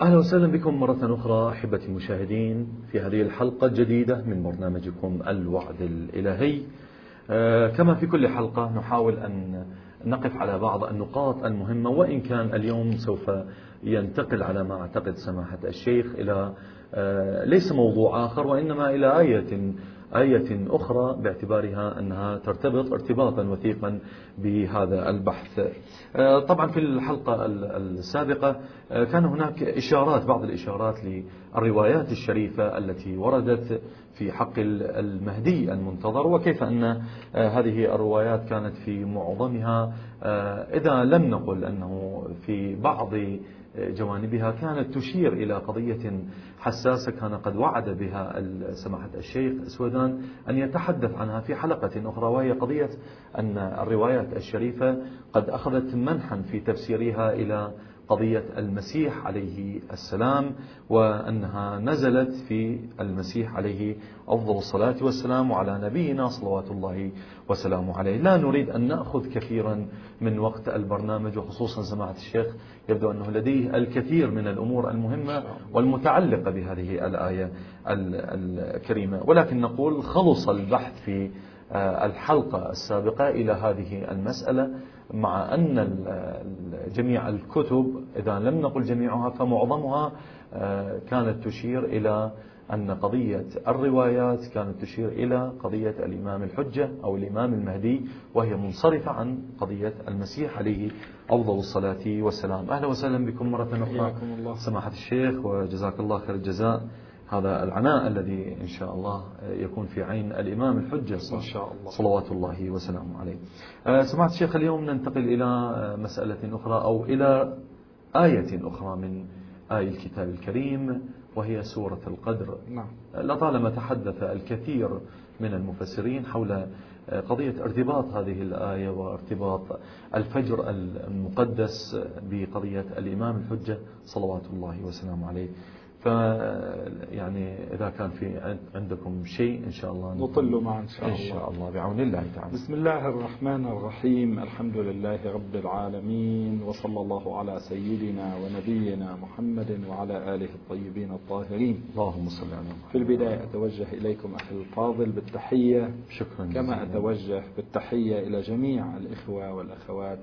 أهلا وسهلا بكم مرة أخرى أحبتي المشاهدين في هذه الحلقة الجديدة من برنامجكم الوعد الإلهي. آه، كما في كل حلقة نحاول أن نقف على بعض النقاط المهمة وإن كان اليوم سوف ينتقل على ما أعتقد سماحة الشيخ إلى آه، ليس موضوع آخر وإنما إلى آية آية أخرى باعتبارها أنها ترتبط ارتباطا وثيقا بهذا البحث. آه، طبعا في الحلقة السابقة آه، كان هناك إشارات بعض الإشارات للروايات الشريفة التي وردت في حق المهدي المنتظر وكيف أن آه، هذه الروايات كانت في معظمها. إذا لم نقل أنه في بعض جوانبها كانت تشير إلى قضية حساسة كان قد وعد بها سماحة الشيخ سودان أن يتحدث عنها في حلقة أخرى وهي قضية أن الروايات الشريفة قد أخذت منحا في تفسيرها إلى قضية المسيح عليه السلام وأنها نزلت في المسيح عليه أفضل الصلاة والسلام على نبينا صلوات الله وسلامه عليه. لا نريد أن نأخذ كثيرا من وقت البرنامج وخصوصا سماحة الشيخ يبدو أنه لديه الكثير من الأمور المهمة والمتعلقة بهذه الآية الكريمة. ولكن نقول خلص البحث في الحلقة السابقة إلى هذه المسألة مع أن جميع الكتب إذا لم نقل جميعها فمعظمها آه، كانت تشير إلى أن قضية الروايات كانت تشير إلى قضية الإمام الحجة أو الإمام المهدي وهي منصرفة عن قضية المسيح عليه أفضل الصلاة والسلام. أهلا وسهلا بكم مرة أخرى. سماحة الشيخ وجزاك الله خير الجزاء. هذا العناء الذي إن شاء الله يكون في عين الإمام الحجة إن شاء الله. صلوات الله وسلامه عليه. آه، سمعت الشيخ اليوم ننتقل إلى مسألة أخرى أو إلى آية أخرى من آي الكتاب الكريم وهي سورة القدر. نعم. لطالما تحدث الكثير من المفسرين حول آه، قضية ارتباط هذه الآية وارتباط الفجر المقدس بقضية الإمام الحجة صلوات الله وسلامه عليه. ف يعني إذا كان في عندكم شيء إن شاء الله نطل معا إن شاء الله إن شاء الله. بعون الله تعالى. بسم الله الرحمن الرحيم. الحمد لله رب العالمين وصلى الله على سيدنا ونبينا محمد وعلى آله الطيبين الطاهرين. اللهم صل على محمد. في البداية أتوجه إليكم أخي الفاضل بالتحية. شكرا كما أتوجه بالتحية إلى جميع الإخوة والأخوات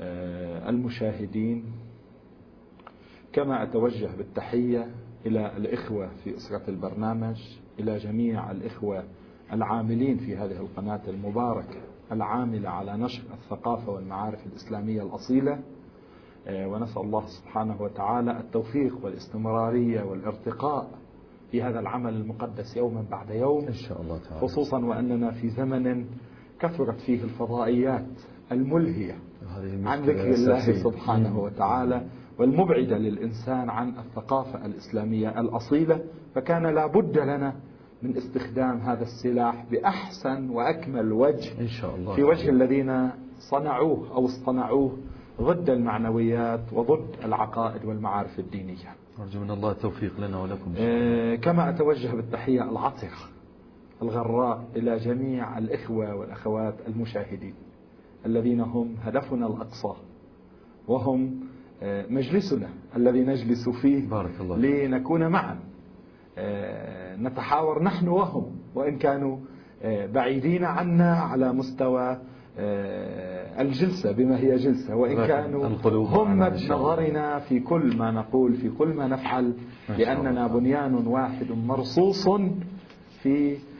آه، المشاهدين كما أتوجه بالتحية إلى الإخوة في أسرة البرنامج إلى جميع الإخوة العاملين في هذه القناة المباركة العاملة على نشر الثقافة والمعارف الإسلامية الأصيلة. آه، ونسأل الله سبحانه وتعالى التوفيق والاستمرارية والارتقاء في هذا العمل المقدس يوما بعد يوم. إن شاء الله تعالى. خصوصا وأننا في زمن كثرت فيه الفضائيات الملهية عن ذكر الله سبحانه وتعالى. والمبعدة للإنسان عن الثقافة الإسلامية الأصيلة فكان لا بد لنا من استخدام هذا السلاح بأحسن وأكمل وجه إن شاء الله. في وجه الذين صنعوه أو اصطنعوه ضد المعنويات وضد العقائد والمعارف الدينية. أرجو من الله التوفيق لنا ولكم آه كما أتوجه بالتحية العطرة الغراء إلى جميع الإخوة والأخوات المشاهدين الذين هم هدفنا الأقصى وهم مجلسنا الذي نجلس فيه بارك الله لنكون معا. آه، نتحاور نحن وهم وإن كانوا آه، بعيدين عنا على مستوى آه، الجلسة بما هي جلسة. وإن كانوا هم نظرنا في كل ما نقول في كل ما نفعل لأننا بنيان واحد مرصوص في آه،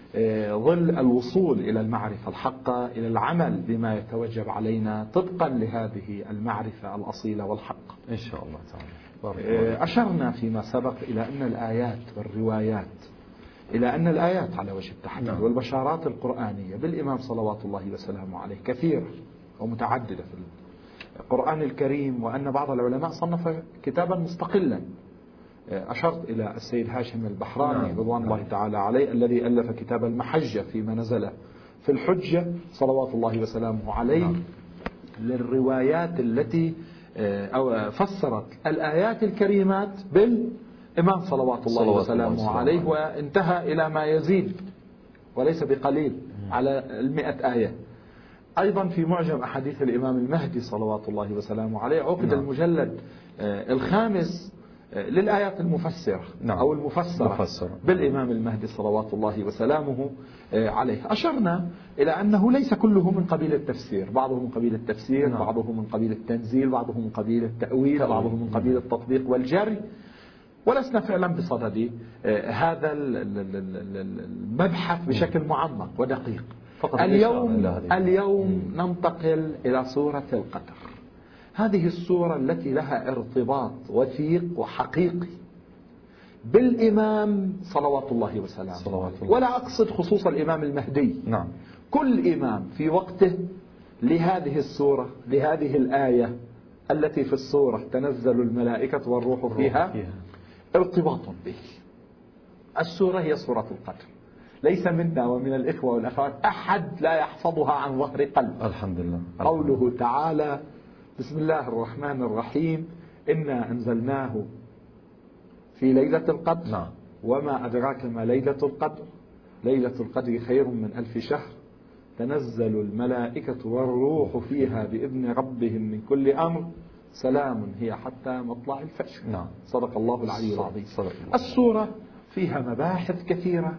ظل الوصول إلى المعرفة الحقة إلى العمل بما يتوجب علينا طبقا لهذه المعرفة الأصيلة والحقة إن شاء الله تعالى. آه، أشرنا فيما سبق إلى أن الآيات والروايات إلى أن الآيات على وجه التحديد نعم. والبشارات القرآنية بالإمام صلوات الله وسلامه عليه كثيرة ومتعددة في القرآن الكريم وأن بعض العلماء صنف كتابا مستقلا. أشرت إلى السيد هاشم البحراني نعم. رضوان الله نعم. تعالى عليه الذي ألف كتاب المحجة فيما نزل في الحجة صلوات الله وسلامه عليه نعم. للروايات التي آه، أو فسرت الآيات الكريمات بالإمام صلوات الله صلوات وسلامه الله عليه وانتهى إلى ما يزيد وليس بقليل على المئة آية أيضا في معجم أحاديث الإمام المهدي صلوات الله وسلامه عليه عقد المجلد آه، الخامس للآيات المفسرة نعم. أو المفسرة مفسرة. بالإمام المهدي صلوات الله وسلامه آه، عليه أشرنا إلى أنه ليس كله من قبيل التفسير بعضه من قبيل التفسير نعم. بعضه من قبيل التنزيل بعضه من قبيل التأويل تأويل. بعضه من قبيل التطبيق والجري ولسنا فعلا بصدد آه، هذا ال- ال- ال- ال- المبحث بشكل معمق ودقيق فقط اليوم. اليوم ننتقل إلى سورة القدر هذه السورة التي لها ارتباط وثيق وحقيقي. بالإمام صلوات الله وسلامه. صلوات الله. ولا أقصد خصوص الإمام المهدي. نعم. كل إمام في وقته لهذه السورة لهذه الآية التي في السورة تنزل الملائكة والروح فيها فيها. ارتباط به. السورة هي سورة القدر. ليس منا ومن الإخوة والأخوات أحد لا يحفظها عن ظهر قلب. الحمد لله. قوله تعالى بسم الله الرحمن الرحيم. إنا أنزلناه في ليلة القدر. نعم. وما أدراك ما ليلة القدر؟ ليلة القدر خير من ألف شهر. تنزل الملائكة والروح فيها بإذن ربهم من كل أمر. سلام هي حتى مطلع الفجر. نعم. صدق الله العلي العظيم. صدق الله. السورة فيها مباحث كثيرة.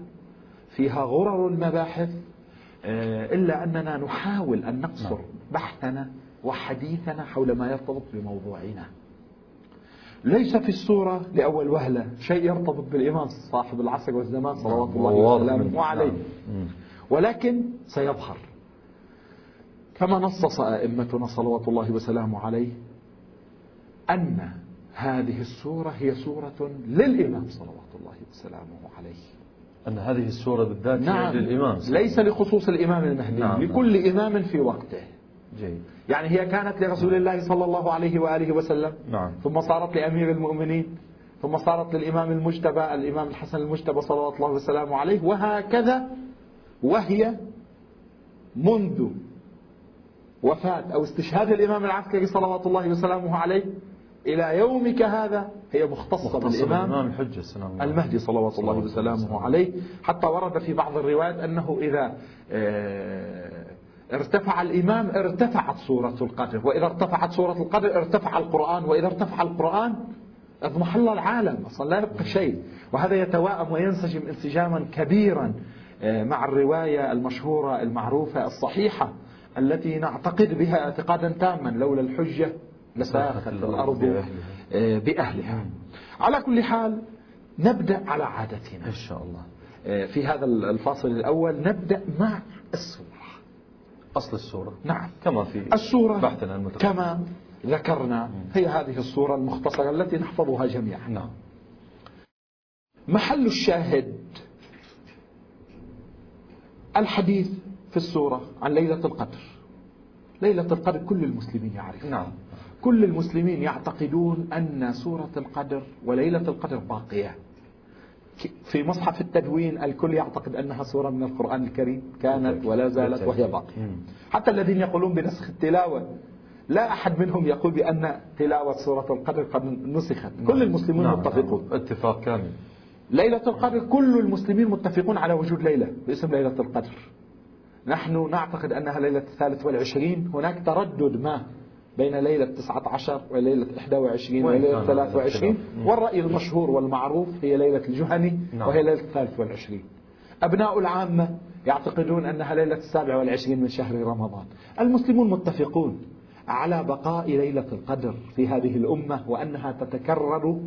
فيها غرر المباحث. آه، إلا أننا نحاول أن نقصر نعم. بحثنا وحديثنا حول ما يرتبط بموضوعنا. ليس في السورة لأول وهلة شيء يرتبط بالإمام صاحب العصر والزمان صلوات الله واضح وسلامه عليه. نعم. ولكن سيظهر. كما نصص أئمتنا صلوات الله وسلامه عليه أن هذه السورة هي سورة للإمام صلوات الله وسلامه عليه. أن هذه السورة بالذات هي نعم. للإمام ليس لخصوص الإمام المهدي نعم. لكل إمام في وقته. جيد. يعني هي كانت لرسول الله صلى الله عليه وآله وسلم. نعم. ثم صارت لأمير المؤمنين. ثم صارت للإمام المجتبى الإمام الحسن المجتبى صلوات الله وسلامه عليه. وهكذا وهي منذ وفاة أو استشهاد الإمام العسكري صلوات الله وسلامه عليه إلى يومك هذا هي مختصة مختص بالإمام الحجة المهدي صلوات الله وسلامه. عليه. حتى ورد في بعض الروايات أنه إذا آه، ارتفع الإمام ارتفعت سورة القدر. وإذا ارتفعت سورة القدر ارتفع القرآن. وإذا ارتفع القرآن اضمحل العالم. أصلا لا يبقى شيء. وهذا يتواءم وينسجم انسجاما كبيرا آه، مع الرواية المشهورة المعروفة الصحيحة التي نعتقد بها اعتقادا تاما لولا الحجة لساخت الأرض آه، بأهلها. على كل حال نبدأ على عادتنا. إن شاء الله. آه، في هذا الفاصل الأول نبدأ مع السورة أصل السورة. نعم. كما في السورة بحثنا المتقدم. كما ذكرنا هي هذه السورة المختصرة التي نحفظها جميعا. نعم. محل الشاهد الحديث في السورة عن ليلة القدر. ليلة القدر كل المسلمين يعرفون نعم. كل المسلمين يعتقدون أن سورة القدر وليلة القدر باقية. في مصحف التدوين الكل يعتقد أنها سورة من القرآن الكريم كانت ولا زالت وهي باقية. حتى الذين يقولون بنسخ التلاوة لا أحد منهم يقول بأن تلاوة سورة القدر قد نسخت. كل المسلمون نعم، متفقون. نعم. اتفاق كامل. ليلة القدر كل المسلمين متفقون على وجود ليلة باسم ليلة القدر. نحن نعتقد أنها ليلة الثالث والعشرين. هناك تردد ما بين ليلة 19 وليلة 21 وين وليلة كان 23 الاختلاف؟ مم. والرأي المشهور والمعروف هي ليلة الجهني نعم. وهي ليلة الثالث والعشرين أبناء العامة يعتقدون أنها ليلة السابع والعشرين من شهر رمضان المسلمون متفقون على بقاء ليلة القدر في هذه الأمة وأنها تتكرر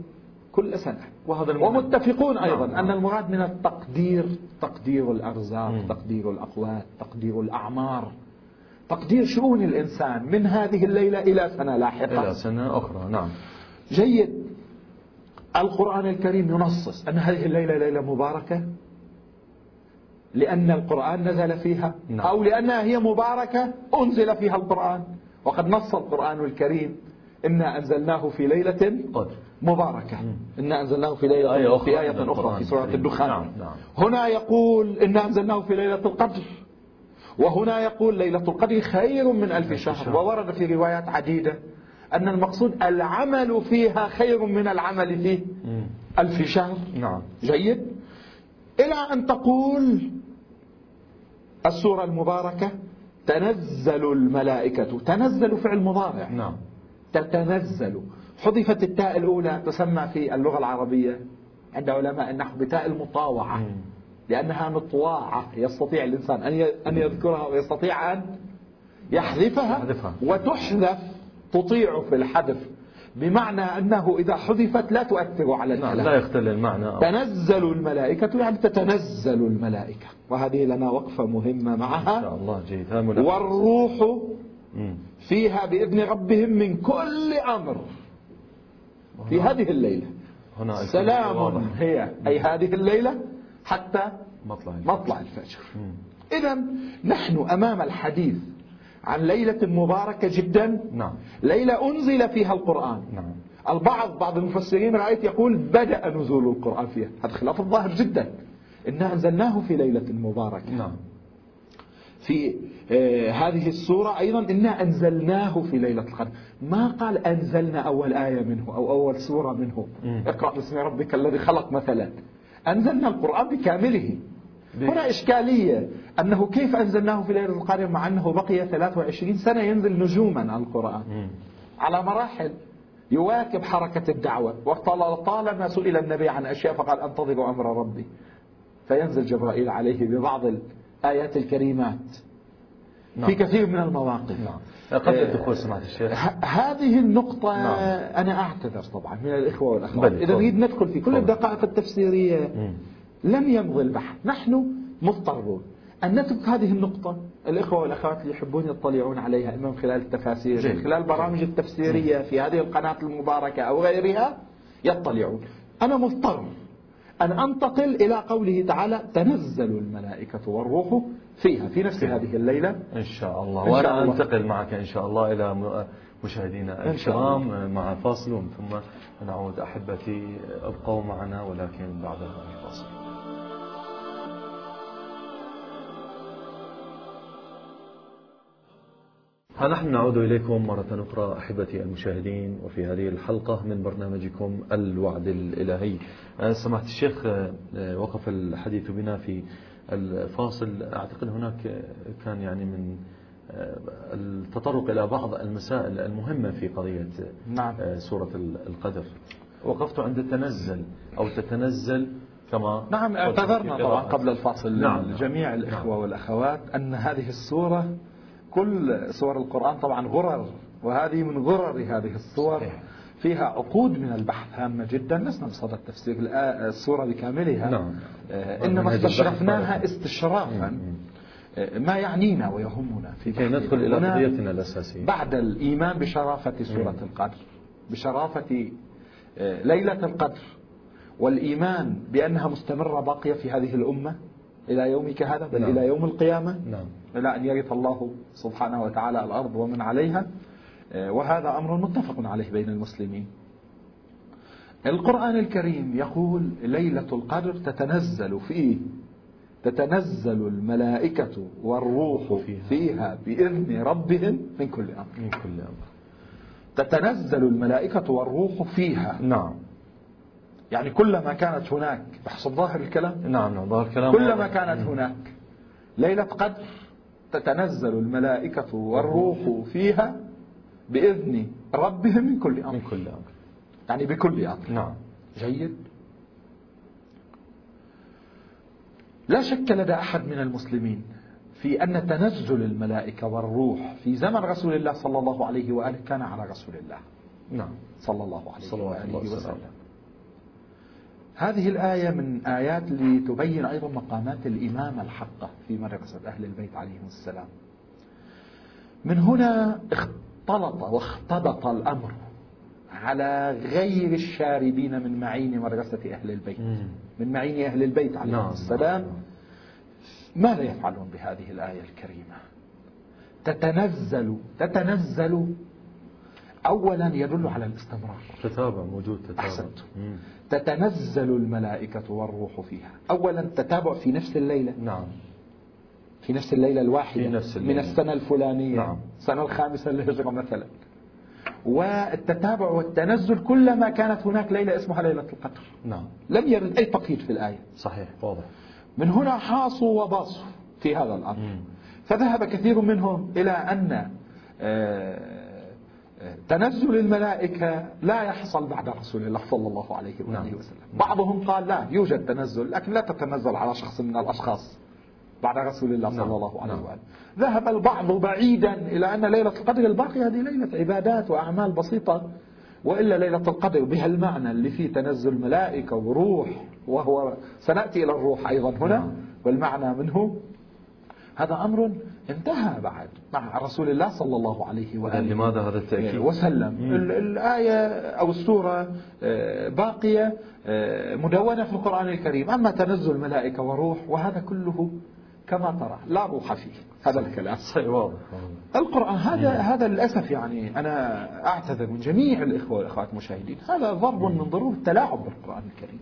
كل سنة وهذا. ومتفقون أيضا نعم. أن المراد من التقدير تقدير الأرزاق مم. تقدير الأقوات تقدير الأعمار تقدير شؤون الإنسان من هذه الليلة إلى سنة لاحقة. إلى سنة أخرى نعم. جيد. القرآن الكريم ينصص أن هذه الليلة ليلة مباركة؟ لأن القرآن نزل فيها؟ نعم. أو لأنها هي مباركة أنزل فيها القرآن؟ وقد نص القرآن الكريم إنا أنزلناه في ليلة مباركة. إنا أنزلناه في ليلة آية أخرى في آية أخرى في سورة الكريم. الدخان. نعم، نعم. هنا يقول إنا أنزلناه في ليلة القدر. وهنا يقول ليلة القدر خير من ألف شهر. وورد في روايات عديدة أن المقصود العمل فيها خير من العمل في. ألف شهر. نعم. جيد. إلى أن تقول السورة المباركة تنزل الملائكة تنزل فعل مضارع. نعم. تتنزل. حذفت التاء الأولى تسمى في اللغة العربية عند علماء النحو بتاء المطاوعة. لأنها مطواعة يستطيع الإنسان أن يذكرها ويستطيع أن يحذفها وتحذف تطيع في الحذف بمعنى أنه إذا حذفت لا تؤثر على نعم، الكلام. لا يختل المعنى. تنزل الملائكة يعني تتنزل الملائكة. وهذه لنا وقفة مهمة معها. إن شاء الله جيد. والروح فيها بإذن ربهم من كل أمر. في هذه الليلة. هنا سلام هي. أي هذه الليلة؟ حتى مطلع الفجر, مطلع الفجر. إذا نحن أمام الحديث عن ليلة مباركة جدا نعم. ليلة أنزل فيها القرآن نعم. البعض بعض المفسرين رأيت يقول بدأ نزول القرآن فيها هذا خلاف الظاهر جدا إنا أنزلناه في ليلة مباركة نعم. في آه هذه السورة أيضا إنا أنزلناه في ليلة القدر ما قال أنزلنا أول آية منه أو أول سورة منه مم. اقرأ باسم ربك الذي خلق مثلا أنزلنا القرآن بكامله. هنا إشكالية. أنه كيف أنزلناه في ليلة القدر مع أنه بقي 23 سنة ينزل نجوما القرآن. على مراحل. يواكب حركة الدعوة. وطالما سئل النبي عن أشياء فقال أنتظر أمر ربي. فينزل جبرائيل عليه ببعض الآيات الكريمات. نعم. في كثير من المواقف. نعم. قبل الدخول سمعت الشيخ. هذه النقطة نعم. أنا أعتذر طبعا من الإخوة والأخوات. إذا نريد ندخل في كل الدقائق التفسيرية لم يمضي البحث. نحن مضطرون أن نترك هذه النقطة الإخوة والأخوات اللي يحبون يطلعون عليها إما من خلال التفاسير من خلال البرامج التفسيرية في هذه القناة المباركة أو غيرها يطلعون. أنا مضطر أن أنتقل إلى قوله تعالى تنزل الملائكة والروح فيها. في نفس هذه الليلة؟ إن شاء الله. وأنا أنتقل معك إن شاء الله إلى مشاهدينا الكرام مع فاصل ثم نعود. أحبتي أبقوا معنا ولكن بعد هذا الفاصل. ها نحن نعود إليكم مرة أخرى أحبتي المشاهدين وفي هذه الحلقة من برنامجكم الوعد الإلهي آه، سمعت الشيخ آه، وقف الحديث بنا في الفاصل أعتقد هناك كان يعني من آه، التطرق إلى بعض المسائل المهمة في قضية نعم. سورة القدر وقفت عند التنزل أو تتنزل كما نعم اعتذرنا طبعا قبل الفاصل نعم جميع الإخوة نعم. والأخوات أن هذه السورة كل سور القرآن طبعا غرر وهذه من غرر هذه الصور فيها عقود من البحث هامة جدا. لسنا بصدد تفسير السورة بكاملها. نعم. آه، إنما استشرفناها استشرافا آه، ما يعنينا ويهمنا في كي ندخل إلى قضيتنا الأساسية. بعد الإيمان بشرافة سورة القدر بشرافة آه، ليلة القدر والإيمان بأنها مستمرة باقية في هذه الأمة. إلى يومك هذا؟ بل نعم. إلى يوم القيامة؟ نعم. إلى أن يرث الله سبحانه وتعالى الأرض ومن عليها آه، وهذا أمر متفق عليه بين المسلمين. القرآن الكريم يقول ليلة القدر تتنزل فيه تتنزل الملائكة والروح فيها, فيها بإذن ربهم من كل أمر. من كل أمر. تتنزل الملائكة والروح فيها. نعم. يعني كلما كانت هناك بحسب ظاهر الكلام؟ نعم نعم ظاهر الكلام. كلما كانت هناك ليلة قدر تتنزل الملائكة والروح فيها بإذن ربهم من كل أمر. من كل أمر. يعني بكل أمر. نعم. جيد. لا شك لدى أحد من المسلمين في أن تنزل الملائكة والروح في زمن رسول الله صلى الله عليه وآله كان على رسول الله. نعم. صلى الله عليه صلى وآله وسلم. هذه الآية من آيات لتبين أيضا مقامات الإمامة الحقة في مدرسة أهل البيت عليهم السلام. من هنا اختلط واختبط الأمر على غير الشاردين من معين مدرسة أهل البيت. من معين أهل البيت عليهم نعم السلام. نعم. ماذا يفعلون بهذه الآية الكريمة؟ تتنزل تتنزل أولا يدل على الاستمرار. تتابع موجود تتابع. أحسنت. تتنزل الملائكة والروح فيها. أولا تتابع في نفس الليلة. نعم. في نفس الليلة الواحدة. في نفس الليلة. من السنة الفلانية. نعم. السنة الخامسة للهجرة مثلا. والتتابع والتنزل كلما كانت هناك ليلة اسمها ليلة القدر. نعم. لم يرد أي تقييد في الآية. صحيح واضح. من هنا حاصوا وباصوا في هذا الأمر. مم. فذهب كثير منهم إلى أن آه، تنزل الملائكة لا يحصل بعد رسول الله صلى الله عليه وآله نعم. وسلم بعضهم قال لا يوجد تنزل لكن لا تتنزل على شخص من الأشخاص بعد رسول الله نعم. صلى الله عليه نعم. وآله ذهب البعض بعيدا إلى أن ليلة القدر الباقية هذه ليلة عبادات وأعمال بسيطة وإلا ليلة القدر بها المعنى اللي فيه تنزل ملائكة وروح وهو سنأتي إلى الروح أيضا هنا نعم. والمعنى منه هذا أمر انتهى بعد مع رسول الله صلى الله عليه وآله. لماذا هذا التأكيد؟ وسلم. مم. ال- الآية أو السورة آه، باقية آه، مدونة في القرآن الكريم. أما تنزل الملائكة وروح وهذا كله كما ترى لا روح فيه. هذا الكلام. صحيح واضح القرآن هذا هذا للأسف يعني أنا أعتذر من جميع الإخوة والأخوات المشاهدين. هذا ضرب من ضروب التلاعب بالقرآن الكريم.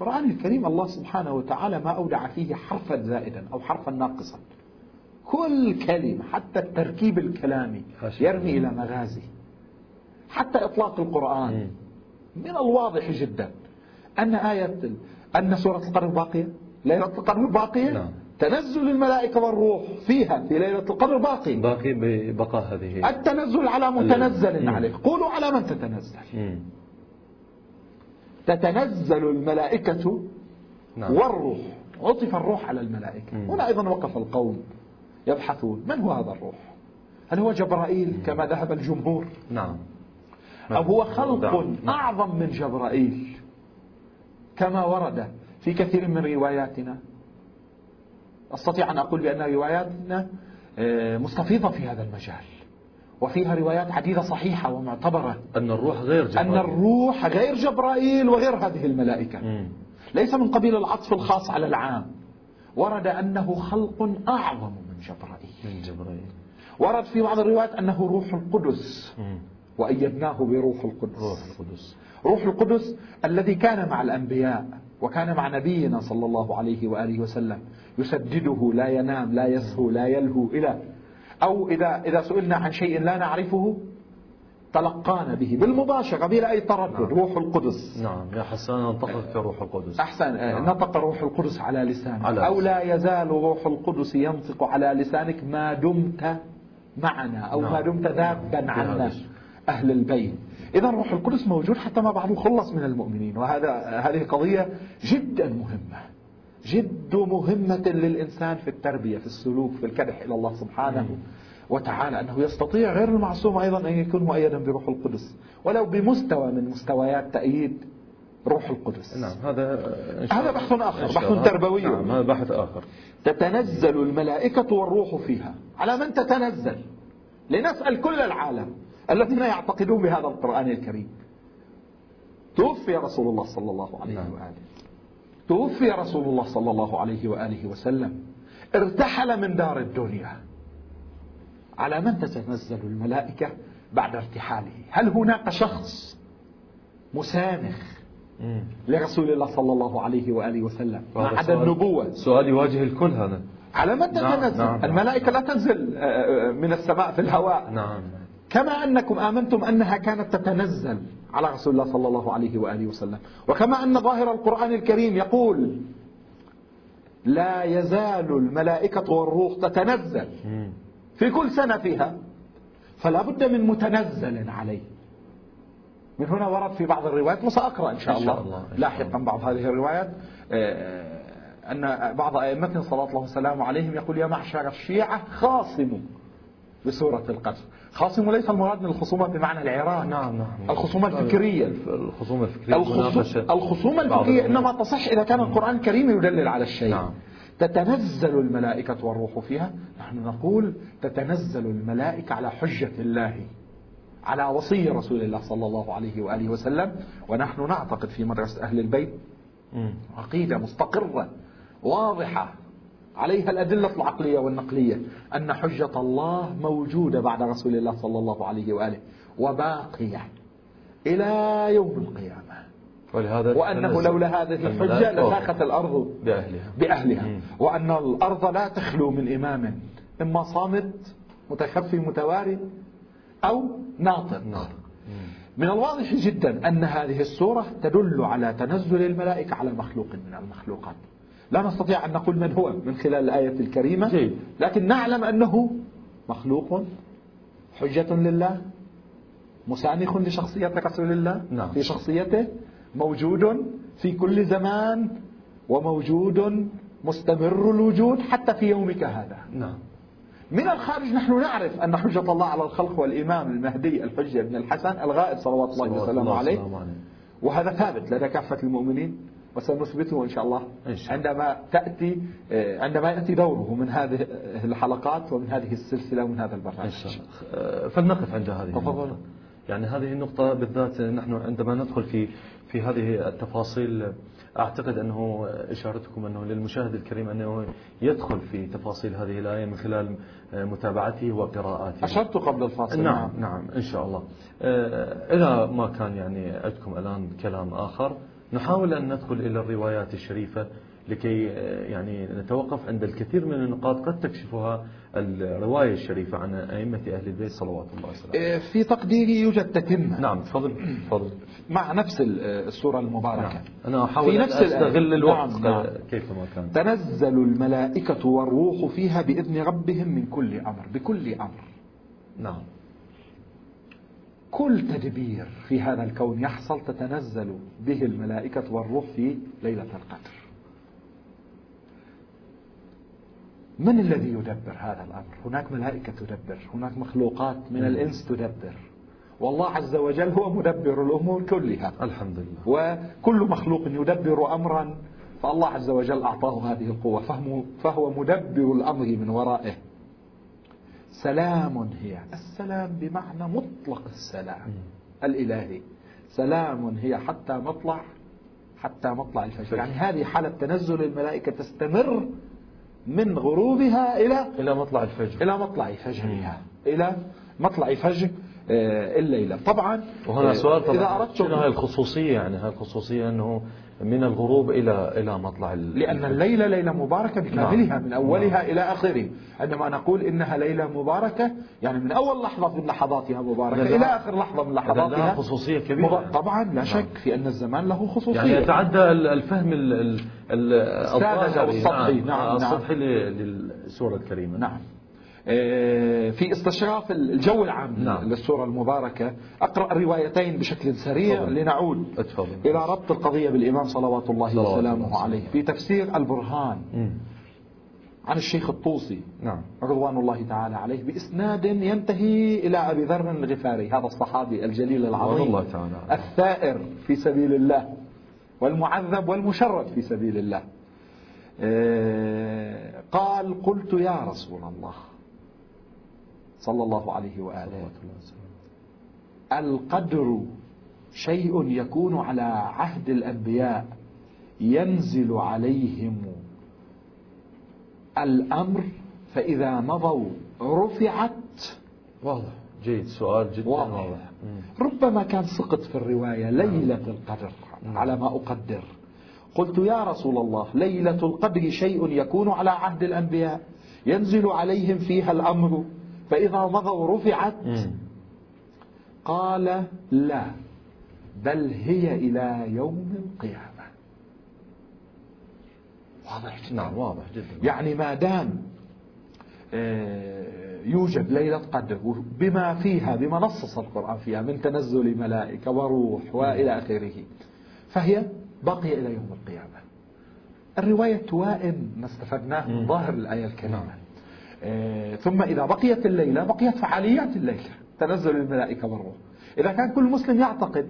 القرآن الكريم الله سبحانه وتعالى ما أودع فيه حرفا زائدا أو حرفا ناقصا كل كلمة حتى التركيب الكلامي. يرمي إلى مغازي حتى إطلاق القرآن. من الواضح جدا أن آية أن سورة القدر باقية ليلة القدر باقية نعم. تنزل الملائكة والروح فيها في ليلة القدر باقي باقي ببقاء هذه التنزل على متنزل. عليه قولوا على من تتنزل مم. تتنزل الملائكة نعم. والروح. عطف الروح على الملائكة. مم. هنا أيضا وقف القوم يبحثون. من هو هذا الروح؟ هل هو جبرائيل كما ذهب الجمهور؟ نعم. أو هو خلق نعم. أعظم من جبرائيل كما ورد في كثير من رواياتنا؟ أستطيع أن أقول بأن رواياتنا آه، مستفيضة في هذا المجال. وفيها روايات عديدة صحيحة ومعتبرة. أن الروح غير أن جبرائيل الروح غير جبرائيل وغير هذه الملائكة. مم. ليس من قبيل العطف الخاص على العام. ورد أنه خلق أعظم من جبرائيل. من جبرائيل. ورد في بعض الروايات أنه روح القدس. مم. وأيدناه بروح القدس. روح القدس. روح القدس الذي كان مع الأنبياء وكان مع نبينا صلى الله عليه وآله وسلم. يسدده لا ينام لا يسهو لا يلهو إلى أو إذا إذا سئلنا عن شيء لا نعرفه تلقانا به بالمباشرة بلا أي تردد نعم. روح القدس نعم يا حسان انتقد في روح القدس أحسن آه، نعم. نطق روح القدس على لسانك على أو لا يزال روح القدس ينطق على لسانك ما دمت معنا أو نعم. ما دمت ذابا نعم. عنا. أهل البيت إذا روح القدس موجود حتى ما بعده خلص من المؤمنين وهذا هذه قضية جدا مهمة جد مهمة للإنسان في التربية في السلوك في الكدح إلى الله سبحانه وتعالى أنه يستطيع غير المعصوم أيضا أن يكون مؤيدا بروح القدس. ولو بمستوى من مستويات تأييد روح القدس. نعم هذا هذا بحث آخر، بحث. تربوي. نعم هذا بحث آخر. تتنزل الملائكة والروح فيها. على من تتنزل؟ لنسأل كل العالم الذين يعتقدون بهذا القرآن الكريم. توفي رسول الله صلى الله عليه نعم. وآله. توفي رسول الله صلى الله عليه وآله وسلم. ارتحل من دار الدنيا. على من تتنزل الملائكة بعد ارتحاله؟ هل هناك شخص مسانخ مم. لرسول الله صلى الله عليه وآله وسلم ما عدا النبوة؟ سؤال يواجه الكل هذا. على من نعم، تتنزل؟ نعم. الملائكة لا تنزل آه، آه، من السماء في الهواء. نعم. كما أنكم آمنتم أنها كانت تتنزل. على رسول الله صلى الله عليه وآله وسلم وكما أن ظاهر القرآن الكريم يقول لا يزال الملائكة والروح تتنزل. في كل سنة فيها فلا بد من متنزل عليه من هنا ورد في بعض الروايات وسأقرأ إن شاء الله, الله، لاحقا. بعض هذه الروايات آه، أن بعض أئمتنا صلى الله وسلامه عليهم يقول يا معشر الشيعة خاصموا بسورة القدر خاصموا ليس المراد من الخصومة بمعنى العراق. نعم نعم الخصومة الفكرية. الف- الخصومة الفكرية الخصومة الفكرية. إنما تصح إذا كان القرآن الكريم يدلل على الشيء. نعم. تتنزل الملائكة والروح فيها. نحن نقول تتنزل الملائكة على حجة الله على وصي رسول الله صلى الله عليه وآله وسلم. ونحن نعتقد في مدرسة أهل البيت. عقيدة مستقرة واضحة عليها الأدلة العقلية والنقلية أن حجة الله موجودة بعد رسول الله صلى الله عليه وآله وباقية إلى يوم القيامة. ولهذا وأنه لولا هذه الحجة لساخت الأرض بأهلها. بأهلها. مم. وأن الأرض لا تخلو من إمام إما صامت متخفي متواري أو ناطق. من الواضح جدا أن هذه السورة تدل على تنزل الملائكة على مخلوق من المخلوقات. لا نستطيع أن نقول من هو من خلال الآية الكريمة جيد. لكن نعلم أنه مخلوق حجة لله مسانخ لشخصية رسول الله نعم. في شخصيته موجود في كل زمان وموجود مستمر الوجود حتى في يومك هذا نعم من الخارج نحن نعرف أن حجة الله على الخلق والإمام المهدي الحجة بن الحسن الغائب صلوات الله وسلامه عليه. وهذا ثابت لدى كافة المؤمنين وسنثبته إن شاء الله. إن شاء الله. عندما تأتي آه، عندما يأتي دوره من هذه الحلقات ومن هذه السلسلة ومن هذا إن البرنامج شاء الله. آه، فلنقف عند هذه تفضل. يعني هذه النقطة بالذات نحن عندما ندخل في في هذه التفاصيل أعتقد أنه إشارتكم أنه للمشاهد الكريم أنه يدخل في تفاصيل هذه الآية من خلال متابعته وقراءاته. أشرت قبل الفاصل. نعم نعم إن شاء الله. آه، إذا ما كان يعني عندكم الآن كلام آخر نحاول أن ندخل إلى الروايات الشريفة لكي آه، يعني نتوقف عند الكثير من النقاط قد تكشفها الرواية الشريفة عن أئمة أهل البيت. صلوات الله وسلامه آه، في تقديري يوجد تتمة. نعم تفضل تفضل. مع نفس ال- آه، السورة المباركة. نعم. أنا أحاول في نفس. أستغل الوقت نعم، نعم. كيفما كان. تنزل الملائكة والروح فيها بإذن ربهم من كل أمر بكل أمر. نعم. كل تدبير في هذا الكون يحصل تتنزل به الملائكة والروح في ليلة القدر. من الذي يدبر هذا الأمر؟ هناك ملائكة تدبر هناك مخلوقات من الإنس تدبر. والله عز وجل هو مدبر الأمور كلها. الحمد لله وكل مخلوق يدبر أمرا فالله عز وجل أعطاه هذه القوة فهو, فهو مدبر الأمر من ورائه. سلام هي. السلام بمعنى مطلق السلام الإلهي. سلام هي حتى مطلع حتى مطلع الفجر. يعني هذه حالة تنزل الملائكة تستمر من غروبها إلى إلى مطلع الفجر. إلى مطلع فجرها. إلى مطلع فجر آه، الليلة. طبعا وهنا آه، سؤال طبعا. إذا أردتم شنو هاي الخصوصية؟ يعني هاي الخصوصية أنه من الغروب إلى إلى مطلع لأن الليلة ليلة مباركة بكاملها من أولها إلى آخره. عندما نقول إنها ليلة مباركة يعني من أول لحظة من لحظاتها مباركة إلى آخر لحظة من لحظاتها خصوصية كبيرة. طبعا لا شك في أن الزمان له خصوصية. يعني يتعدى ال- الفهم ال- ال- ال- الساذج أو السطحي. نعم. نعم، نعم. السطحي للسورة الكريمة. نعم. في استشراف الجو العام نعم. للسورة المباركة أقرأ الروايتين بشكل سريع تفضل. لنعود اتفضل إلى ربط القضية بالإمام صلوات الله صلوات وسلامه الله عليه في تفسير البرهان مم. عن الشيخ الطوسي نعم رضوان الله تعالى عليه بإسناد ينتهي إلى أبي ذر الغفاري هذا الصحابي الجليل العظيم الله تعالى. الثائر في سبيل الله والمعذب والمشرد في سبيل الله آه، قال قلت يا رسول الله صلى الله عليه وآله. القدر شيء يكون على عهد الأنبياء ينزل عليهم الأمر فإذا مضوا رفعت. واضح. جيد. سؤال جدا واضح. واضح. ربما كان سقط في الرواية ليلة القدر على ما أقدر. قلت يا رسول الله ليلة القدر شيء يكون على عهد الأنبياء ينزل عليهم فيها الأمر. فإذا مضوا رفعت. قال لا بل هي إلى يوم القيامة واضح جدا. نعم واضح جدا يعني ما دام آه، يوجد ليلة قدر بما فيها بما نصص القرآن فيها من تنزل ملائكة وروح وإلى آخره فهي باقية إلى يوم القيامة الرواية توائم ما استفدناه من. ظاهر الآية الكريمة نعم. ثم إذا بقيت الليلة بقيت فعاليات الليلة تنزل الملائكة والروح إذا كان كل مسلم يعتقد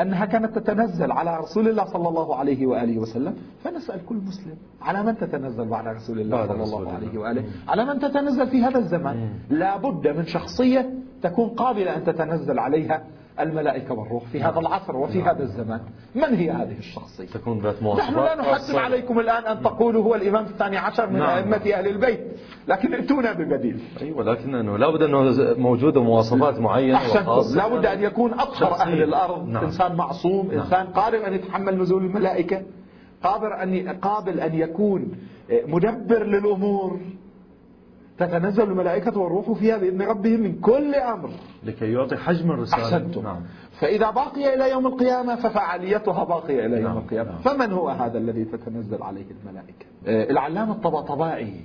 أنها كانت تتنزل على رسول الله صلى الله عليه وآله وسلم فنسأل كل مسلم على من تتنزل بعد رسول الله صلى الله. عليه وآله. على من تتنزل في هذا الزمان. لا بد من شخصية تكون قابلة أن تتنزل عليها الملائكة والروح في هذا العصر وفي نعم. هذا الزمان من هي هذه الشخصية تكون ذات نحن لا نحتم خاصة. عليكم الآن أن تقولوا هو الإمام الثاني عشر من نعم. أئمة أهل البيت لكن ائتونا ببديل أيوه لكن أنه لابد أنه موجودة مواصفات أحسنتم وخاصة. لا بد أن يكون أطهر. أهل الأرض نعم. إنسان معصوم نعم. إنسان قادر أن يتحمل نزول الملائكة قادر أن قابل أن يكون مدبر للأمور تتنزل الملائكة والروح فيها بإذن ربهم من كل أمر. لكي يعطي حجم الرسالة. أحسنتم. نعم. فإذا باقي إلى يوم القيامة ففعاليتها باقية إلى يوم نعم. القيامة. نعم. فمن هو هذا الذي تتنزل عليه الملائكة؟ آه، العلامة الطباطبائي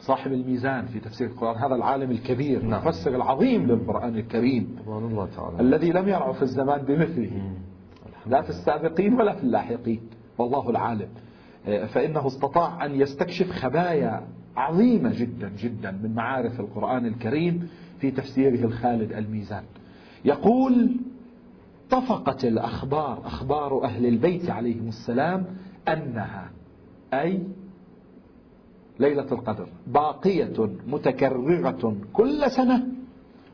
صاحب الميزان في تفسير القرآن هذا العالم الكبير نعم. المفسر العظيم للقرآن الكريم. الله تعالى. الذي لم يرع في الزمان بمثله. لا في السابقين ولا في اللاحقين. والله العالم. آه، فإنه استطاع أن يستكشف خبايا عظيمة جدا جدا من معارف القرآن الكريم في تفسيره الخالد الميزان. يقول اتفقت الأخبار أخبار أهل البيت عليهم السلام أنها أي ليلة القدر باقية متكررة كل سنة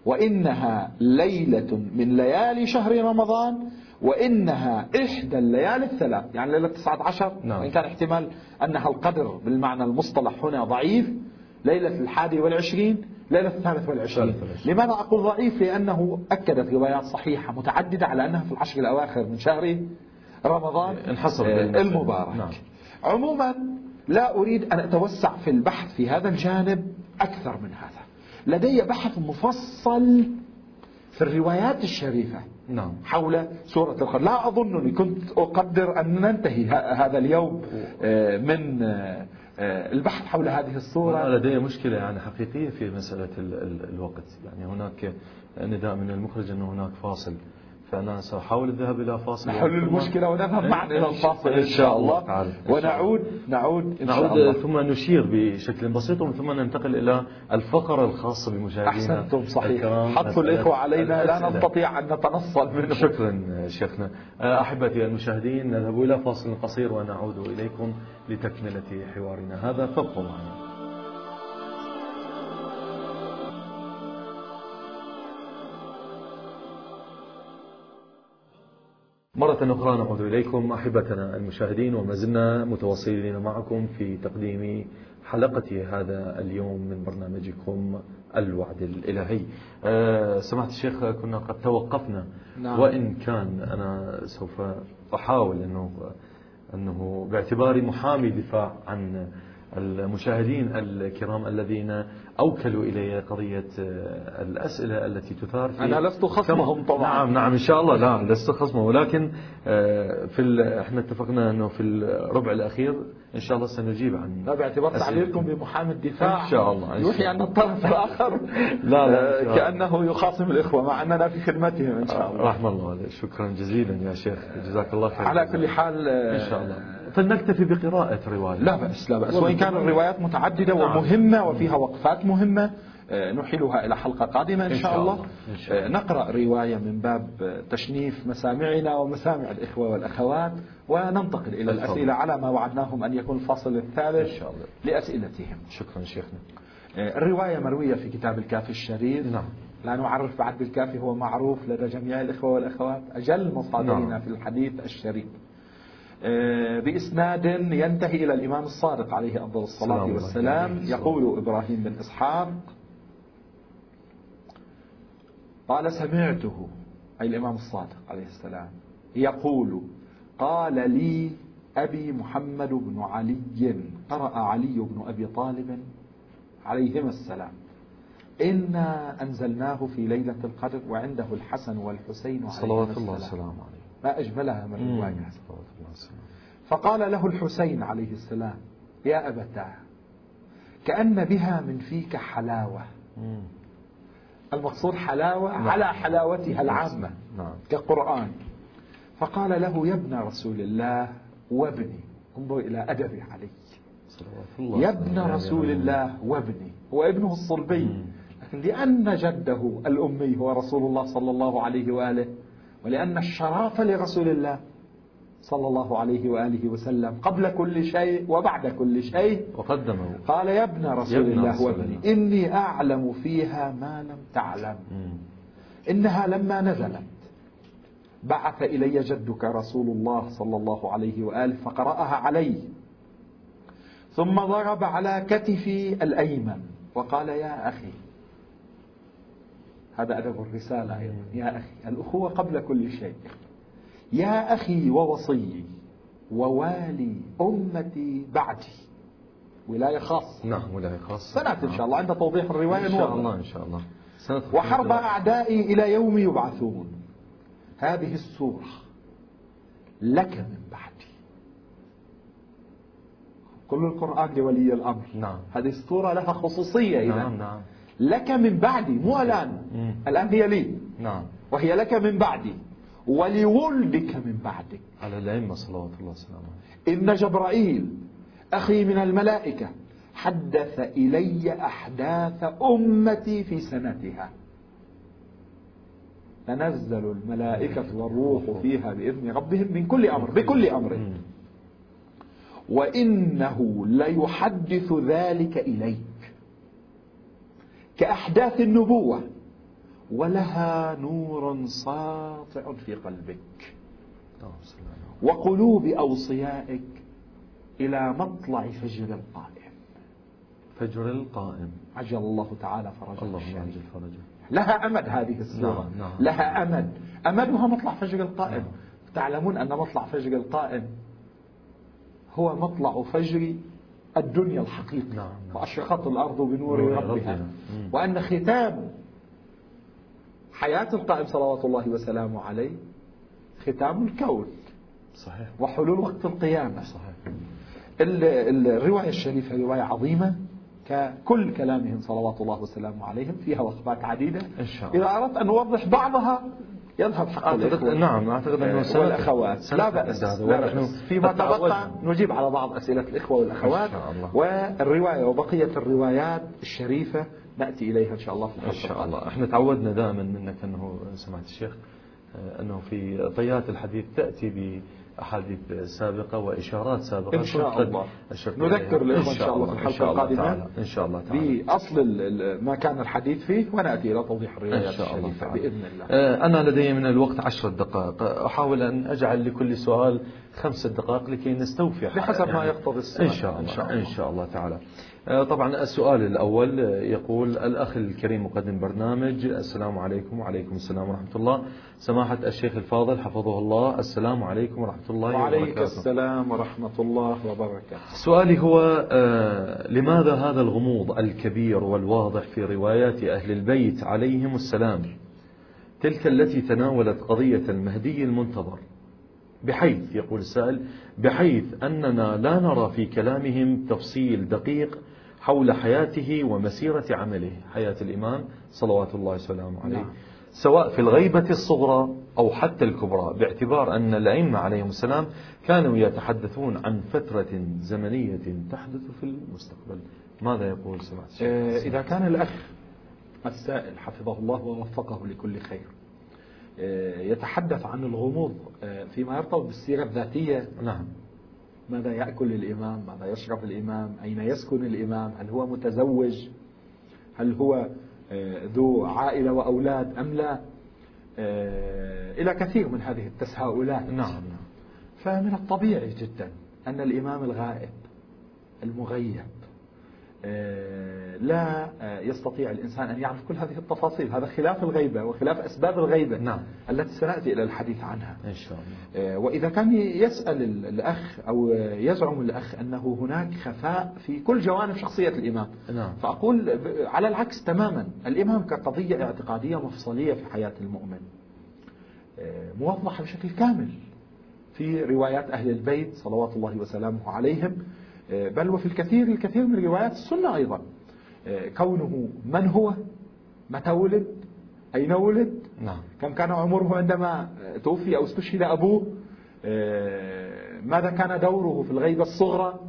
وإنها ليلة من ليالي شهر رمضان وإنها إحدى الليالي الثلاث يعني ليلة 19 نعم. وإن كان احتمال أنها القدر بالمعنى المصطلح هنا ضعيف ليلة الحادي والعشرين ليلة الثالث والعشرين. لماذا أقول ضعيف لأنه أكدت روايات صحيحة متعددة على أنها في العشر الأواخر من شهر رمضان انحصر آه، المبارك نعم. عموما لا أريد أن أتوسع في البحث في هذا الجانب أكثر من هذا لدي بحث مفصل في الروايات الشريفة نعم. حول سورة القدر. لا أظنني كنت أقدر أن ننتهي هذا اليوم آه، من آه، البحث حول هذه أنا السورة لدي مشكلة يعني حقيقية في مسألة ال ال الوقت. يعني هناك نداء من المخرج أنه هناك فاصل. فأنا سأحاول الذهاب إلى فاصل نحل المشكلة ونذهب معا إلى الفاصل إن شاء الله. إن. ونعود نعود إن شاء الله. ثم نشير بشكل بسيط ومن ثم ننتقل إلى الفقرة الخاصة بمشاهدينا أحسنتم صحيح. حطوا الإخوة علينا. لا. نستطيع أن نتنصل منه. شكرا شيخنا. أحبتي المشاهدين نذهب إلى فاصل قصير ونعود إليكم لتكملة حوارنا. هذا فابقوا معنا. مرة أخرى نعود إليكم أحبتنا المشاهدين وما زلنا متواصلين معكم في تقديم حلقة هذا اليوم من برنامجكم الوعد الإلهي أه سمعت الشيخ كنا قد توقفنا نعم. وإن كان أنا سوف أحاول أنه أنه باعتباري محامي دفاع عن المشاهدين الكرام الذين أوكلوا إلي قضية آه، الأسئلة التي تثار في أنا لست خصمهم طبعا. نعم نعم إن شاء الله. لا لست خصمه ولكن آه، في إحنا اتفقنا أنه في الربع الأخير إن شاء الله سنجيب عن لا باعتبار أسئلة. تعليلكم بمحامي الدفاع. إن شاء الله، يوحي أن الطرف الآخر. لا، لا، آه،. كأنه يخاصم الإخوة مع أننا في خدمتهم إن شاء الله. رحم الله شكرا جزيلا يا شيخ. جزاك الله خير على كل حال إن شاء الله. فلنكتفي بقراءة رواية لا بأس لا بأس وإن كان الروايات متعددة نعم. ومهمة وفيها وقفات مهمة آه، نحيلها إلى حلقة قادمة إن, إن شاء الله, الله. إن شاء الله. آه، نقرأ رواية من باب آه، تشنيف مسامعنا ومسامع الإخوة والأخوات وننتقل إلى. الأسئلة على ما وعدناهم أن يكون الفصل الثالث إن شاء الله. لأسئلتهم شكرا شيخنا الرواية مروية في كتاب الكافي الشريف نعم. لا نعرف بعد بالكافي هو معروف لدى جميع الإخوة والأخوات أجل مصادرنا نعم. في الحديث الشريف بإسناد ينتهي إلى الإمام الصادق عليه أفضل الصلاة والسلام. يقول إبراهيم بن إسحاق قال سمعته أي الإمام الصادق عليه السلام يقول قال لي أبي محمد بن علي قرأ علي بن أبي طالب عليهما السلام إنا أنزلناه في ليلة القدر وعنده الحسن والحسين عليهما صلوات الله. وسلامه عليه ما أجملها من مم. رواية صلوات الله وسلامه فقال له الحسين عليه السلام يا أبتاه كأن بها من فيك حلاوة. المقصود حلاوة نعم. على حلاوتها العامة نعم كقرآن فقال له يا ابن رسول الله وابني انظر إلى أدب علي صلوات الله يا ابن. رسول الله وابني هو ابنه الصلبي. لكن لأن جده الأمي هو رسول الله صلى الله عليه وآله ولأن الشرف لرسول الله صلى الله عليه وآله وسلم قبل كل شيء وبعد كل شيء. وقدمه. قال يا ابن رسول الله وابني. إني أعلم فيها ما لم تعلم. إنها لما نزلت بعث إلي جدك رسول الله صلى الله عليه وآله فقرأها علي. ثم ضرب على كتفي الأيمن وقال يا أخي. هذا أدب الرسالة أيضا. يا أخي الأخوة قبل كل شيء. يا أخي ووصيي ووالي أمتي بعدي. ولاية خاصة. نعم ولا خاصة. سنأتي إن شاء الله. عند توضيح الرواية إن شاء. الله إن شاء الله. وحرب أعدائي إلى يوم يبعثون. هذه السورة لك من بعدي. كل القرآن لولي الأمر. نعم. هذه السورة لها خصوصية إذا نعم نعم. لك من بعدي مو الآن. الآن هي لي. نعم. وهي لك من بعدي. ولولدك من بعدك. على الأئمة صلوات الله وسلامه إن جبرائيل أخي من الملائكة حدث إلي أحداث أمتي في سنتها. تنزل الملائكة والروح فيها بإذن ربهم من كل أمر بكل أمر. وإنه ليحدث ذلك إليك. كأحداث النبوة. ولها نور ساطع في قلبك. على وقلوب أوصيائك إلى مطلع فجر القائم. فجر القائم. عجل الله تعالى فرجها اللهم الشريف. عجل فرجه. لها أمد هذه السورة. نعم، نعم. لها أمد. أمدها مطلع فجر القائم. نعم. تعلمون أن مطلع فجر القائم هو مطلع فجر الدنيا الحقيقي نعم، نعم. وأشرقت الأرض بنور نور ربها. وأن ختام حياة القائم صلوات الله وسلامه عليه ختام الكون صحيح. وحلول وقت القيامة. صحيح. ال- ال- الرواية الشريفة رواية عظيمة ككل كلامهم صلوات الله وسلامه عليهم فيها وقفات عديدة. إن شاء الله. إذا أردت أن نوضح بعضها يذهب حق أعتقد نعم أعتقد أنه سنة والأخوات لا بأس. لا بأس. فيما تبقى نجيب على بعض أسئلة الإخوة والأخوات. إن شاء الله. والرواية وبقية الروايات الشريفة نأتي إليها إن شاء الله في إن الحلقة شاء الله. إحنا تعودنا دائما منك أنه سمعت الشيخ آه، أنه في طيات الحديث تأتي بأحاديث سابقة وإشارات سابقة إن شاء الله. نذكر. الإخوة إن شاء الله في إن الحلقة القادمة. إن شاء الله تعالى بأصل ما كان الحديث فيه ونأتي إلى توضيح الروايات إن شاء الله تعالى. بإذن الله آه، أنا لدي من الوقت عشرة دقائق أحاول أن أجعل لكل سؤال خمسة دقائق لكي نستوفي بحسب ما يعني. يقتضي السؤال. إن شاء الله إن شاء الله. إن شاء الله تعالى آه، طبعا السؤال الأول آه، يقول الأخ الكريم مقدم برنامج السلام عليكم وعليكم السلام ورحمة الله. سماحة الشيخ الفاضل حفظه الله. السلام عليكم ورحمة الله وعليك وبركاته السلام ورحمة الله وبركاته. سؤالي هو آه، لماذا هذا الغموض الكبير والواضح في روايات أهل البيت عليهم السلام؟ تلك التي تناولت قضية المهدي المنتظر. بحيث يقول السائل بحيث أننا لا نرى في كلامهم تفصيل دقيق حول حياته ومسيرة عمله. حياة الإمام صلوات الله وسلامه عليه. نعم. سواء في الغيبة الصغرى أو حتى الكبرى باعتبار أن الأئمة عليهم السلام كانوا يتحدثون عن فترة زمنية تحدث في المستقبل. ماذا يقول سمعت الشيخ؟ آه، إذا كان الأخ السائل حفظه الله ووفقه لكل خير آه، يتحدث عن الغموض آه، فيما يرتبط بالسيرة الذاتية. نعم. ماذا يأكل الإمام؟ ماذا يشرب الإمام؟ أين يسكن الإمام؟ هل هو متزوج؟ هل هو آه، ذو عائلة وأولاد أم لا؟ آه، إلى كثير من هذه التساؤلات. نعم نعم. فمن الطبيعي جدا أن الإمام الغائب المغيب لا يستطيع الإنسان أن يعرف كل هذه التفاصيل. هذا خلاف الغيبة وخلاف أسباب الغيبة نعم. التي سنأتي إلى الحديث عنها. إن شاء الله. آه، وإذا كان يسأل ال- الأخ أو يزعم الأخ أنه هناك خفاء في كل جوانب شخصية الإمام. نعم. فأقول على العكس تماما. الإمام كقضية اعتقادية مفصلية في حياة المؤمن. آه، موضحة بشكل كامل في روايات أهل البيت صلوات الله وسلامه عليهم. بل وفي الكثير الكثير من روايات السنة أيضا. آه، كونه من هو؟ متى ولد؟ أين ولد؟ نعم. كم كان عمره عندما توفي أو استشهد أبوه؟ آه، ماذا كان دوره في الغيبة الصغرى؟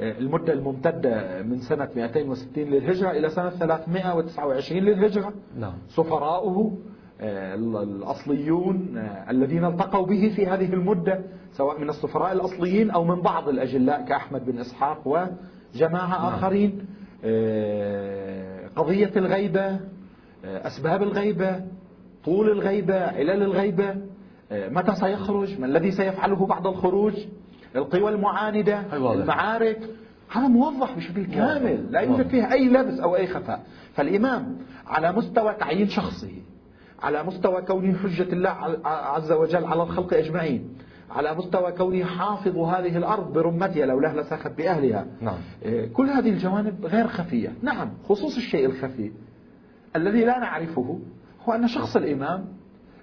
آه، المدة الممتدة من سنة 260 للهجرة إلى سنة 329 للهجرة. نعم. سفراؤه آه، الأصليون آه، الذين التقوا به في هذه المدة سواء من السفراء الأصليين أو من بعض الأجلاء كأحمد بن إسحاق وجماعة آخرين آه، قضية الغيبة آه، أسباب الغيبة طول الغيبة علل الغيبة متى سيخرج؟ ما الذي سيفعله بعد الخروج؟ القوى المعاندة. المعارك. هذا موضح بشكل كامل لا يوجد. فيه أي لبس أو أي خفاء. فالإمام على مستوى تعيين شخصه على مستوى كونه حجة الله عز وجل على الخلق أجمعين. على مستوى كونه حافظ هذه الأرض برمتها لولا لسخت بأهلها. نعم. إيه، كل هذه الجوانب غير خفية. نعم خصوص الشيء الخفي. الذي لا نعرفه هو أن شخص الإمام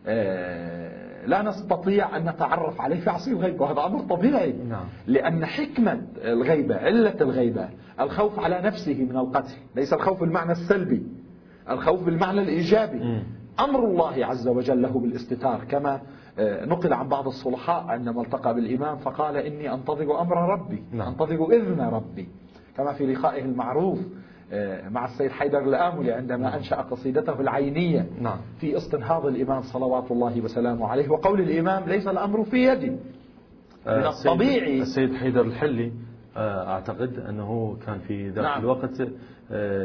آه، لا نستطيع أن نتعرف عليه في عصر الغيبة وهذا أمر طبيعي. نعم. لأن حكمة الغيبة علة الغيبة الخوف على نفسه من القتل ليس الخوف بالمعنى السلبي الخوف بالمعنى الإيجابي. أمر الله عز وجل له بالاستتار كما آه، نقل عن بعض الصلحاء عندما التقى بالإمام فقال إني أنتظر أمر ربي نعم. أنتظر إذن ربي كما في لقائه المعروف آه، مع السيد حيدر الآملي عندما أنشأ قصيدته العينية نعم. في استنهاض الإمام صلوات الله وسلامه عليه وقول الإمام ليس الأمر في يدي من آه، السيد- الطبيعي السيد حيدر الحلي أعتقد أنه كان في ذاك نعم. الوقت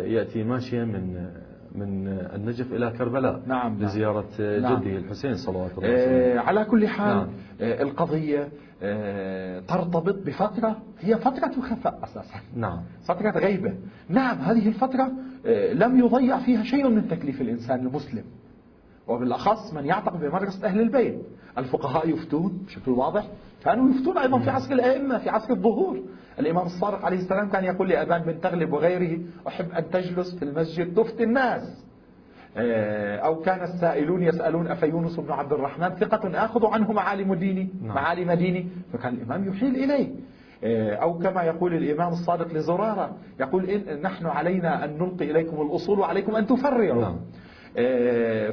يأتي ماشيا من من النجف إلى كربلاء نعم، نعم. لزيارة نعم. جده الحسين صلوات الله وسلامه آه، على كل حال نعم. آه، القضية آه، ترتبط بفترة هي فترة خفاء أساسا نعم فترة غيبة نعم هذه الفترة لم يضيع فيها شيء من تكليف الإنسان المسلم وبالأخص من يعتقد بمدرسة أهل البيت. الفقهاء يفتون بشكل واضح. كانوا يفتون أيضا في عصر الأئمة في عصر الظهور. الإمام الصادق عليه السلام كان يقول لأبان بن تغلب وغيره أحب أن تجلس في المسجد تفتي الناس. آه، أو كان السائلون يسألون أفيونس بن عبد الرحمن ثقة آخذ عنه معالم ديني؟ نعم. معالم ديني. فكان الإمام يحيل إليه. آه، أو كما يقول الإمام الصادق لزرارة يقول إن نحن علينا أن نلقي إليكم الأصول وعليكم أن تفرعوا نعم.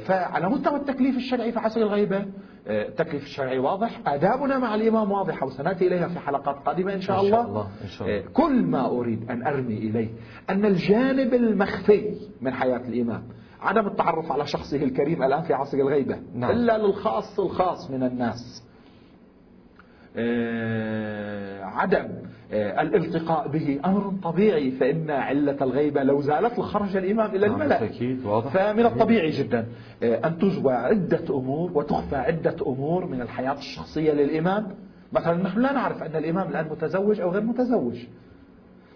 فعلى مستوى التكليف الشرعي في عصر الغيبة آه، التكليف الشرعي واضح آدابنا مع الإمام واضحة وسنأتي إليها في حلقات قادمة إن شاء إن شاء الله, الله، إن شاء الله. آه، كل ما أريد أن أرمي إليه أن الجانب المخفي من حياة الإمام عدم التعرف على شخصه الكريم الآن في عصر الغيبة نعم. إلا للخاص الخاص من الناس آه، عدم آه، الالتقاء به أمر طبيعي فإن علة الغيبة لو زالت لخرج الإمام إلى نعم، الملأ. فمن الطبيعي جدا آه، أن تجوى عدة أمور وتخفى عدة أمور من الحياة الشخصية للإمام مثلا نحن لا نعرف أن الإمام الآن متزوج أو غير متزوج.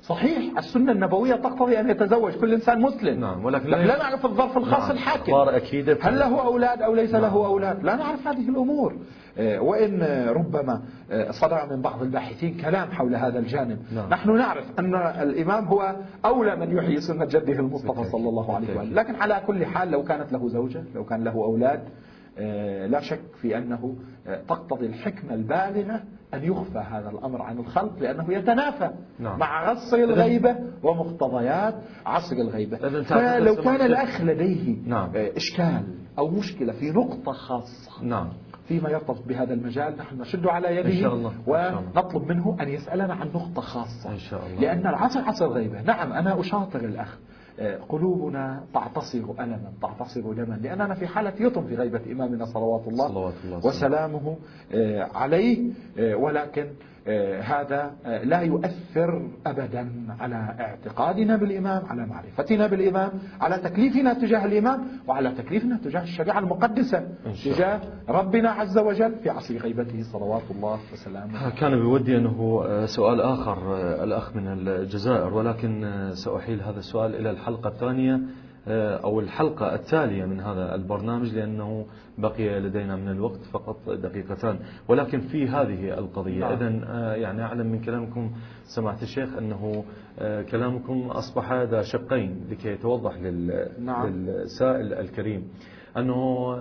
صحيح السنة النبوية تقتضي أن يتزوج كل إنسان مسلم. نعم، ولكن لكن لا- لا نعرف الظرف الخاص نعم، الحاكم أكيدة هل له أولاد أو ليس نعم. له أولاد؟ لا نعرف هذه الأمور. آه، وإن ربما آه، صدر من بعض الباحثين كلام حول هذا الجانب. نعم. نحن نعرف أن الإمام هو أولى من يحيي سنة جده المصطفى. صلى الله عليه وآله. لكن على كل حال لو كانت له زوجة لو كان له أولاد آه، لا شك في أنه تقتضي الحكمة البالغة أن يخفى هذا الأمر عن الخلق لأنه يتنافى نعم. مع عصر الغيبة ومقتضيات عصر الغيبة فلو كان الأخ لديه نعم. آه، إشكال أو مشكلة في نقطة خاصة نعم فيما يرتبط بهذا المجال نحن نشد على يده إن شاء الله. ونطلب منه أن يسألنا عن نقطة خاصة إن شاء الله. لأن العصر عصر غيبة نعم أنا أشاطر الأخ قلوبنا تعتصر ألما تعتصر دما لأننا في حالة يتم في غيبة إمامنا صلوات الله صلوات الله وسلامه. آه، عليه آه، ولكن آه، هذا آه، لا يؤثر أبدا على اعتقادنا بالإمام على معرفتنا بالإمام على تكليفنا تجاه الإمام وعلى تكليفنا تجاه الشريعة المقدسة تجاه ربنا عز وجل في عصر غيبته. صلوات الله وسلامه. كان بودي أنه سؤال آخر الأخ من الجزائر ولكن سأحيل هذا السؤال إلى الحلقة الثانية. أو الحلقة التالية من هذا البرنامج لأنه بقي لدينا من الوقت فقط دقيقتان ولكن في هذه القضية نعم. إذا يعني أعلم من كلامكم سمعت الشيخ أنه كلامكم أصبح ذا شقين لكي يتوضح لل- نعم. للسائل الكريم أنه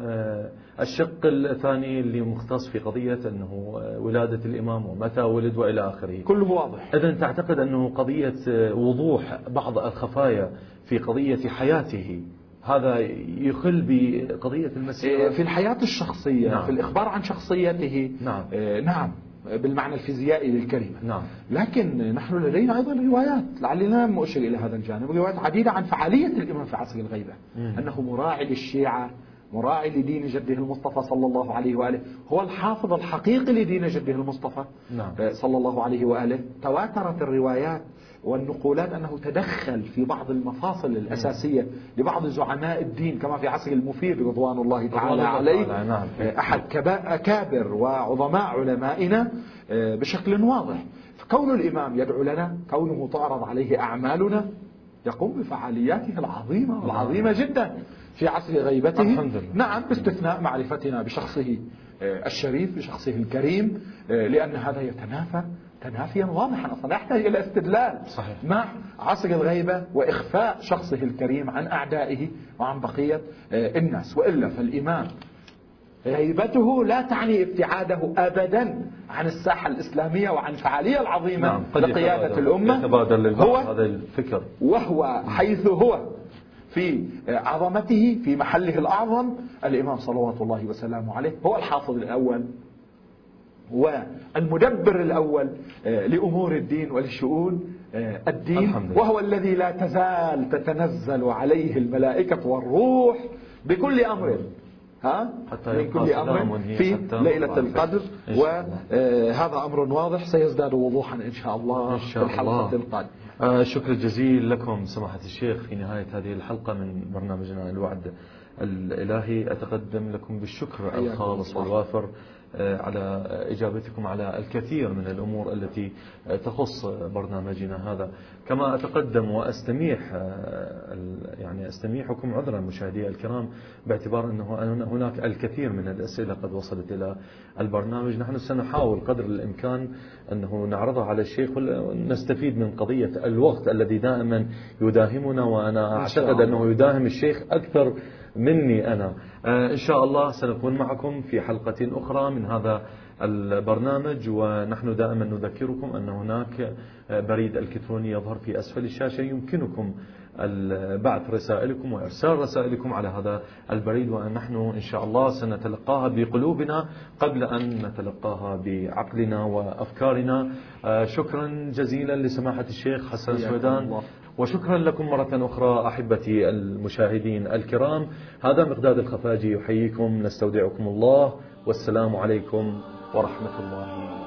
الشق الثاني اللي مختص في قضية أنه ولادة الإمام ومتى ولد وإلى آخره كله واضح إذا تعتقد أنه قضية وضوح بعض الخفايا في قضية حياته. هذا يخل بقضية المسيح في الحياة الشخصية نعم. في الإخبار عن شخصيته. نعم. آه، نعم. بالمعنى الفيزيائي للكلمة. نعم. لكن نحن لدينا أيضا روايات. لعلنا لم أشر إلى هذا الجانب. روايات عديدة عن فعالية الإمام في عصر الغيبة. أنه مراعي للشيعة مراعي لدين جده المصطفى صلى الله عليه وآله. هو الحافظ الحقيقي لدين جده المصطفى. نعم. آه، صلى الله عليه وآله. تواترت الروايات والنقولات أنه تدخل في بعض المفاصل الأساسية لبعض زعماء الدين كما في عصر المفيد رضوان الله تعالى الله عليه. نعم. آه، أحد أكابر وعظماء علمائنا آه، بشكل واضح. فكون الإمام يدعو لنا كونه تعرض عليه أعمالنا يقوم بفعالياته العظيمة العظيمة جدا في عصر غيبته الحمد لله. نعم باستثناء معرفتنا بشخصه آه، الشريف بشخصه الكريم آه، لأن هذا يتنافى تنافيا واضحا أصلا لا يحتاج إلى استدلال صحيح. مع عصر الغيبة وإخفاء شخصه الكريم عن أعدائه وعن بقية آه، الناس وإلا فالإمام غيبته لا تعني ابتعاده أبدا عن الساحة الإسلامية وعن الفعالية العظيمة نعم الأمة. يتبادر هو هذا الفكر. وهو حيث هو في عظمته في محله الأعظم. الإمام صلوات الله وسلامه عليه هو الحافظ الأول والمدبر الأول آه، لأمور الدين ولشؤون آه، الدين. وهو الذي لا تزال تتنزل عليه الملائكة والروح بكل أمر. ها؟ حتى من كل أمر في ليلة القدر. وهذا آه، أمر واضح. سيزداد وضوحا إن شاء الله إن شاء في الحلقة القادمة. آه شكر جزيل لكم سماحة الشيخ في نهاية هذه الحلقة من برنامجنا الوعد الإلهي. أتقدم لكم بالشكر الخالص والوافر. على إجابتكم على الكثير من الأمور التي تخص برنامجنا هذا. كما أتقدم وأستميح آه، يعني أستميحكم عذرا مشاهدي الكرام باعتبار أنه هناك الكثير من الأسئلة قد وصلت إلى البرنامج. نحن سنحاول قدر الإمكان أنه نعرضها على الشيخ ونستفيد من قضية الوقت الذي دائما يداهمنا وأنا أعتقد أنه يداهم الشيخ أكثر مني أنا. آه، إن شاء الله سنكون معكم في حلقة أخرى من هذا البرنامج ونحن دائما نذكركم أن هناك بريد إلكتروني يظهر في أسفل الشاشة يمكنكم بعث رسائلكم وإرسال رسائلكم على هذا البريد ونحن إن شاء الله سنتلقاها بقلوبنا قبل أن نتلقاها بعقلنا وأفكارنا. آه، شكرا جزيلا لسماحة الشيخ حسن سويدان. وشكرا لكم مرة أخرى أحبتي المشاهدين الكرام. هذا مقداد الخفاجي يحييكم نستودعكم الله. والسلام عليكم ورحمة الله. وبركاته